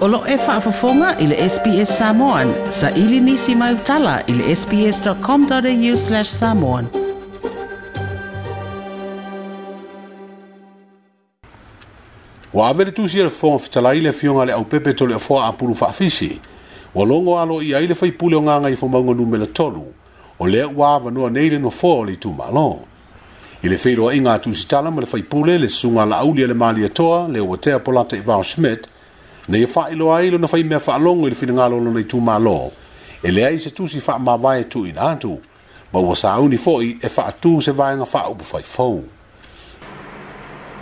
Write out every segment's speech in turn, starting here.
Olo e whaafafonga i le SPS Samoan. Sa ili nisi mai utala i le sps.com.au slash samoan. Wa avere tu sier fong fitala i le fionga le au pepe tole afoa apuru whaafisi. Wa longo alo i aile fai pule o nganga i fomaunga nume le tolu. O lea wa avanua neile no fo o le tuma alonga. I le feiroa inga atu si tala ma le faipule le sunga la au le mali atoa le watea polata Ivan Schmidt E na fa faailoa ai lona fai mea faalogo i le finagalo lonai tumālō e leai se tusi faamavae tuuina atu ma ua sauni foʻi e fa tu se vaega faaupu faifou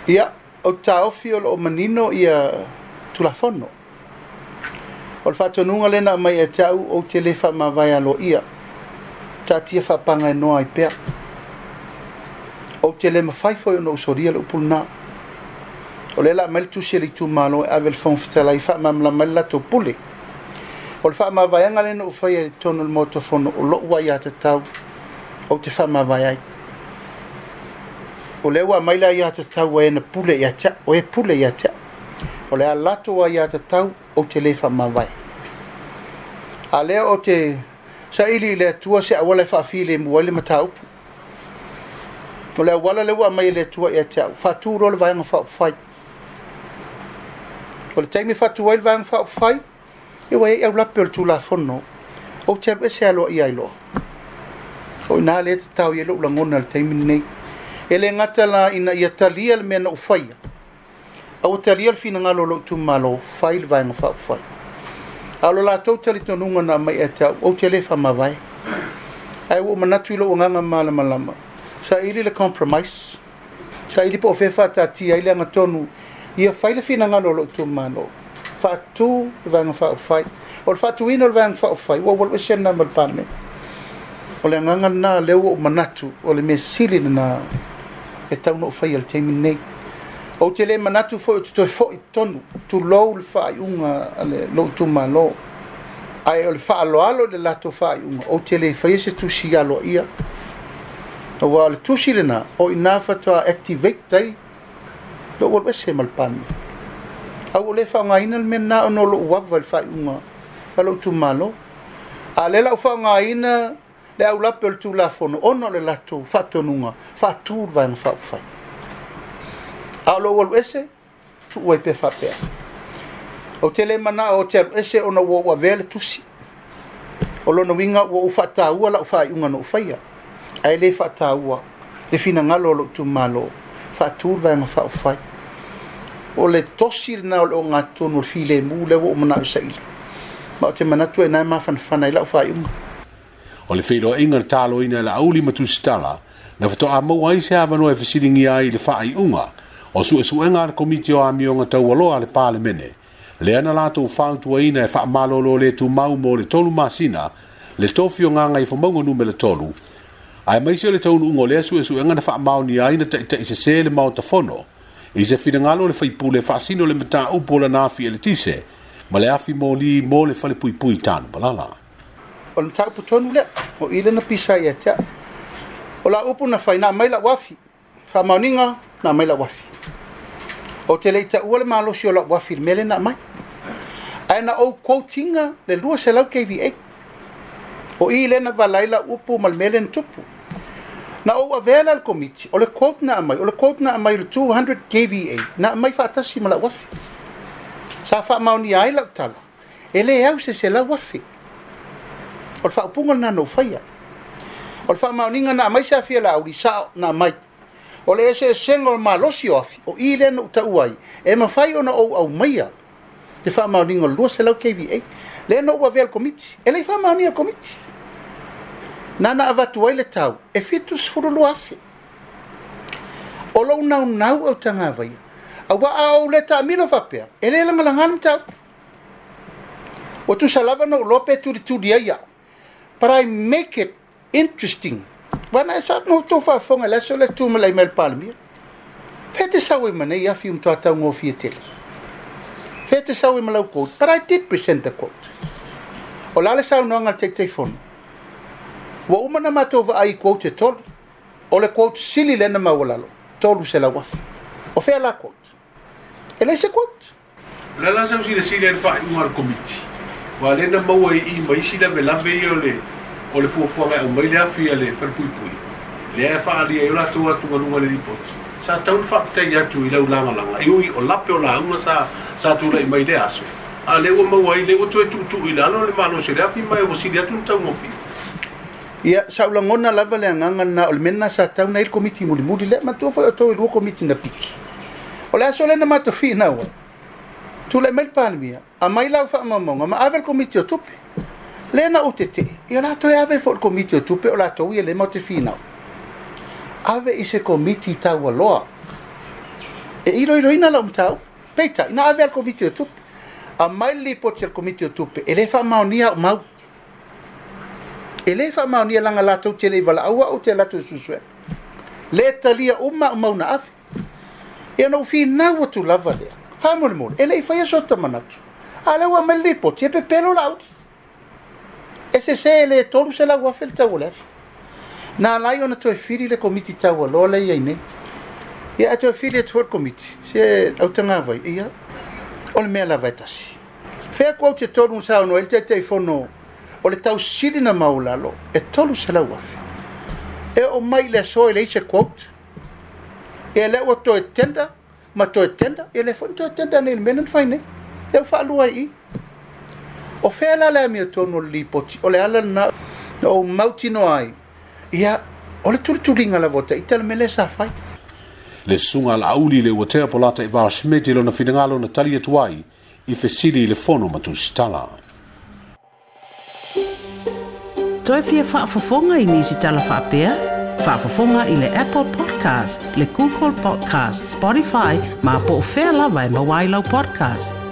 ia o taofi o lo manino ia tu tulafono o le faatonuga lena mai e taʻu ou te lē faamavae alo ia tatia faapaga e noa ai pea ou te no mafai foʻi ona usolia le upulunā o le laʻamai le tusi le itumālo e ave le fagafetalai faamamalamai le latou pule o le faamavaeaga lena no faia le tonu le motofono o lo ai iā tatau o te fa faamavae ai o le ua mai la iā tatau ae na pule iā taʻu o e pule iā taʻu o le a latou a iā tatau o te lē fa faamavae a lea o te sa ili le atua se auala fa faafī lemu ai le mataupu o le auala le ua mai i le atua iā taʻu faatū lo le fa faaufai ko le taimi fatu wai vang fa fai e wai e la pel tu la fono o te be se alo ia ilo o na le tau ye lo la ngona le taimi nei e le ngata la ina ia tali al men o fai o tali al fina ngalo lo tu malo fai vang fa fai alo la tau tali tonu ngona mai e tau o te le fa ma vai ai o manatu lo ngana mala mala sa ili le compromise sa ili po fe fa ta ti ai le ngatonu ia fai le fina ngalo lo tu mano fa tu vang fa fai o fa tu ino vang fa fai wo wo sen na mal pame o le nganga na le wo manatu o le mesili na e tau no fai al temi nei o te le manatu fo tu to fo ton tu lo le fa yunga ale lo tu mano ai o le fa lo alo le la tu fa yunga o te le fai se tu si alo ia o wa le tu si le na o ina fa tu activate lo o le se malpan au le fa nga ina men na no lo wa va fa uma pa lo tu malo a le la fa nga ina le au la pel tu la fono ono le la tu fa to nunga fa tu va en fa fa a lo o le se tu o pe fa pe o te le mana o te se ona wo wa vele tu si o lo no winga wo fa ta u la fa uma no fa ya ai le fa ta u le fina ngalo lo tu malo faatulu vaega faaofai o le tosi lenā o le o gatonu o le filemu le ua umanaʻo saʻili ma o te manatu e ainae mafanafana i laʻo faaiʻuga o le feiloaʻiga le taloina e laʻauli ma tusitala na fetoʻamau ai se avanoa e fesiligia ai i e le faaiʻuga o suʻesuʻega a le komiti o amioga taualoa a le palemene lea na latou faautuaina e faamālōlō lē tumau mo le tolu masina le tofi o gagai fomauga numele tolu ai mai sele tau ngo le su su nga fa mau ni ai na te te se se le mau tafono i se fi nga lo le fai pule fa sino le mata u pula na fi le tise ma le afi mo li mo le fa le pui pui tan balala on ta pu ton le o ile na pisa ia tia o la upu na fai na mai la wafi fa mau ninga na mai la wafi o te le ta u le malo si o la wafi le mele na mai ai na o quotinga le lua se la kvi o i lena valaila upu ma le mele na tupu na ou avela le komiti o le kote na amai o le kote na amai le 200 kva na amai faatasi ma lauafi sa faamaonia ai lautala e lē au se se lauafi o le faaupuga lana noufaia o le faamaoniga na amai se afia laaulisao na amai o le eseesega o le malosi o afi o i le na utaʻu ai e mafai ona ou aumaia le faamaoniga o le lua se lau kva lea na ou avea le komiti e lai faamaonia le komiti nana avatu ai le tau e fitu sifuru lo afe. O lo nau nau au tanga avaya. A wa a au le taa milo vapea. E le langa langan tau. O tu salava no lope tu li tu di aia. But I make it interesting. Wana e saa no tofa fonga leso le tu me lai mel palmia. Fete sa we mane ya fi um toa tau ngofi e tele. Fete sa we malau kout. But I did present the quote. O lale sa unuangal take take phone. Wa umana mato va ai quote e tol. O le quote sili le na mawalalo. Tolu se la waf. O fe la quote. E le se quote. Le la sam si le sili le fa i mar komiti. Wa le na mawa i ma isi le me la ve yo le. O le fuafua mai o mai le afi a le fer pui pui. Le e fa ali e la to atu ma nunga le lipot. Sa taun fa fta i atu i lau langa langa. E ui o lape o la unga sa sa tu le mai le aso. A le o mawa i le o tu e tu tu i lano le malo se le afi mai o si le atu ni tau mofi ia saʻulagona lava le agaga lna o le mena sa tau nai le komiti mulimuli lea matua foi otou i lua komiti na piki o le aso lena matofiina ua tulaʻi mai le palemia a mai lau faamaumauga ma ave le komiti o tupe le na ou tetee ia latou e ave foi le komiti o tupe o latou ia e le ma o te fina ua ave i se komiti taualoa e iloiloina lau matau peitaʻi na ave a le komiti o tupe a mai le lipoti a le komiti o tupe e lē faamaonia o mau e ma ni langa la tu tele vala awa o tele tu susuea le talia uma o mauna ave e na finau tu lava lea faamolemole e leʻi faia so tamanatu a le ua mai lipoti e pepelo laau e sesē e lē tolu se la lau afe le na la yo na to ona le komiti taualoa le nei ia e toefili e tufua le komiti se au tanga vai ia on me la lava e tasi feakuau te tolu sa no ono te le taʻitaʻifono o le tau sili na maulalo e tolu se lau afi. E o mai le so e le ise quote. E le o to e tenda, ma to e tenda, e le fon to e tenda ne le menen fai ne. E o faa lua i. O fea la le amia tonu o li poti, o le ala na, na o mauti no ai. Ia, o le turi turi ngala vota, i tala me le sa fai. Le sunga la auli le uatea polata i e vaa shmeti lo na finangalo na tali atuai, i fesili le fono matusitala. Le fono matusitala. toefia whaafafonga i nisi talawha pea. Whaafafonga i le Apple Podcast, le Google Podcast, Spotify, ma po o whea lawa e podcast.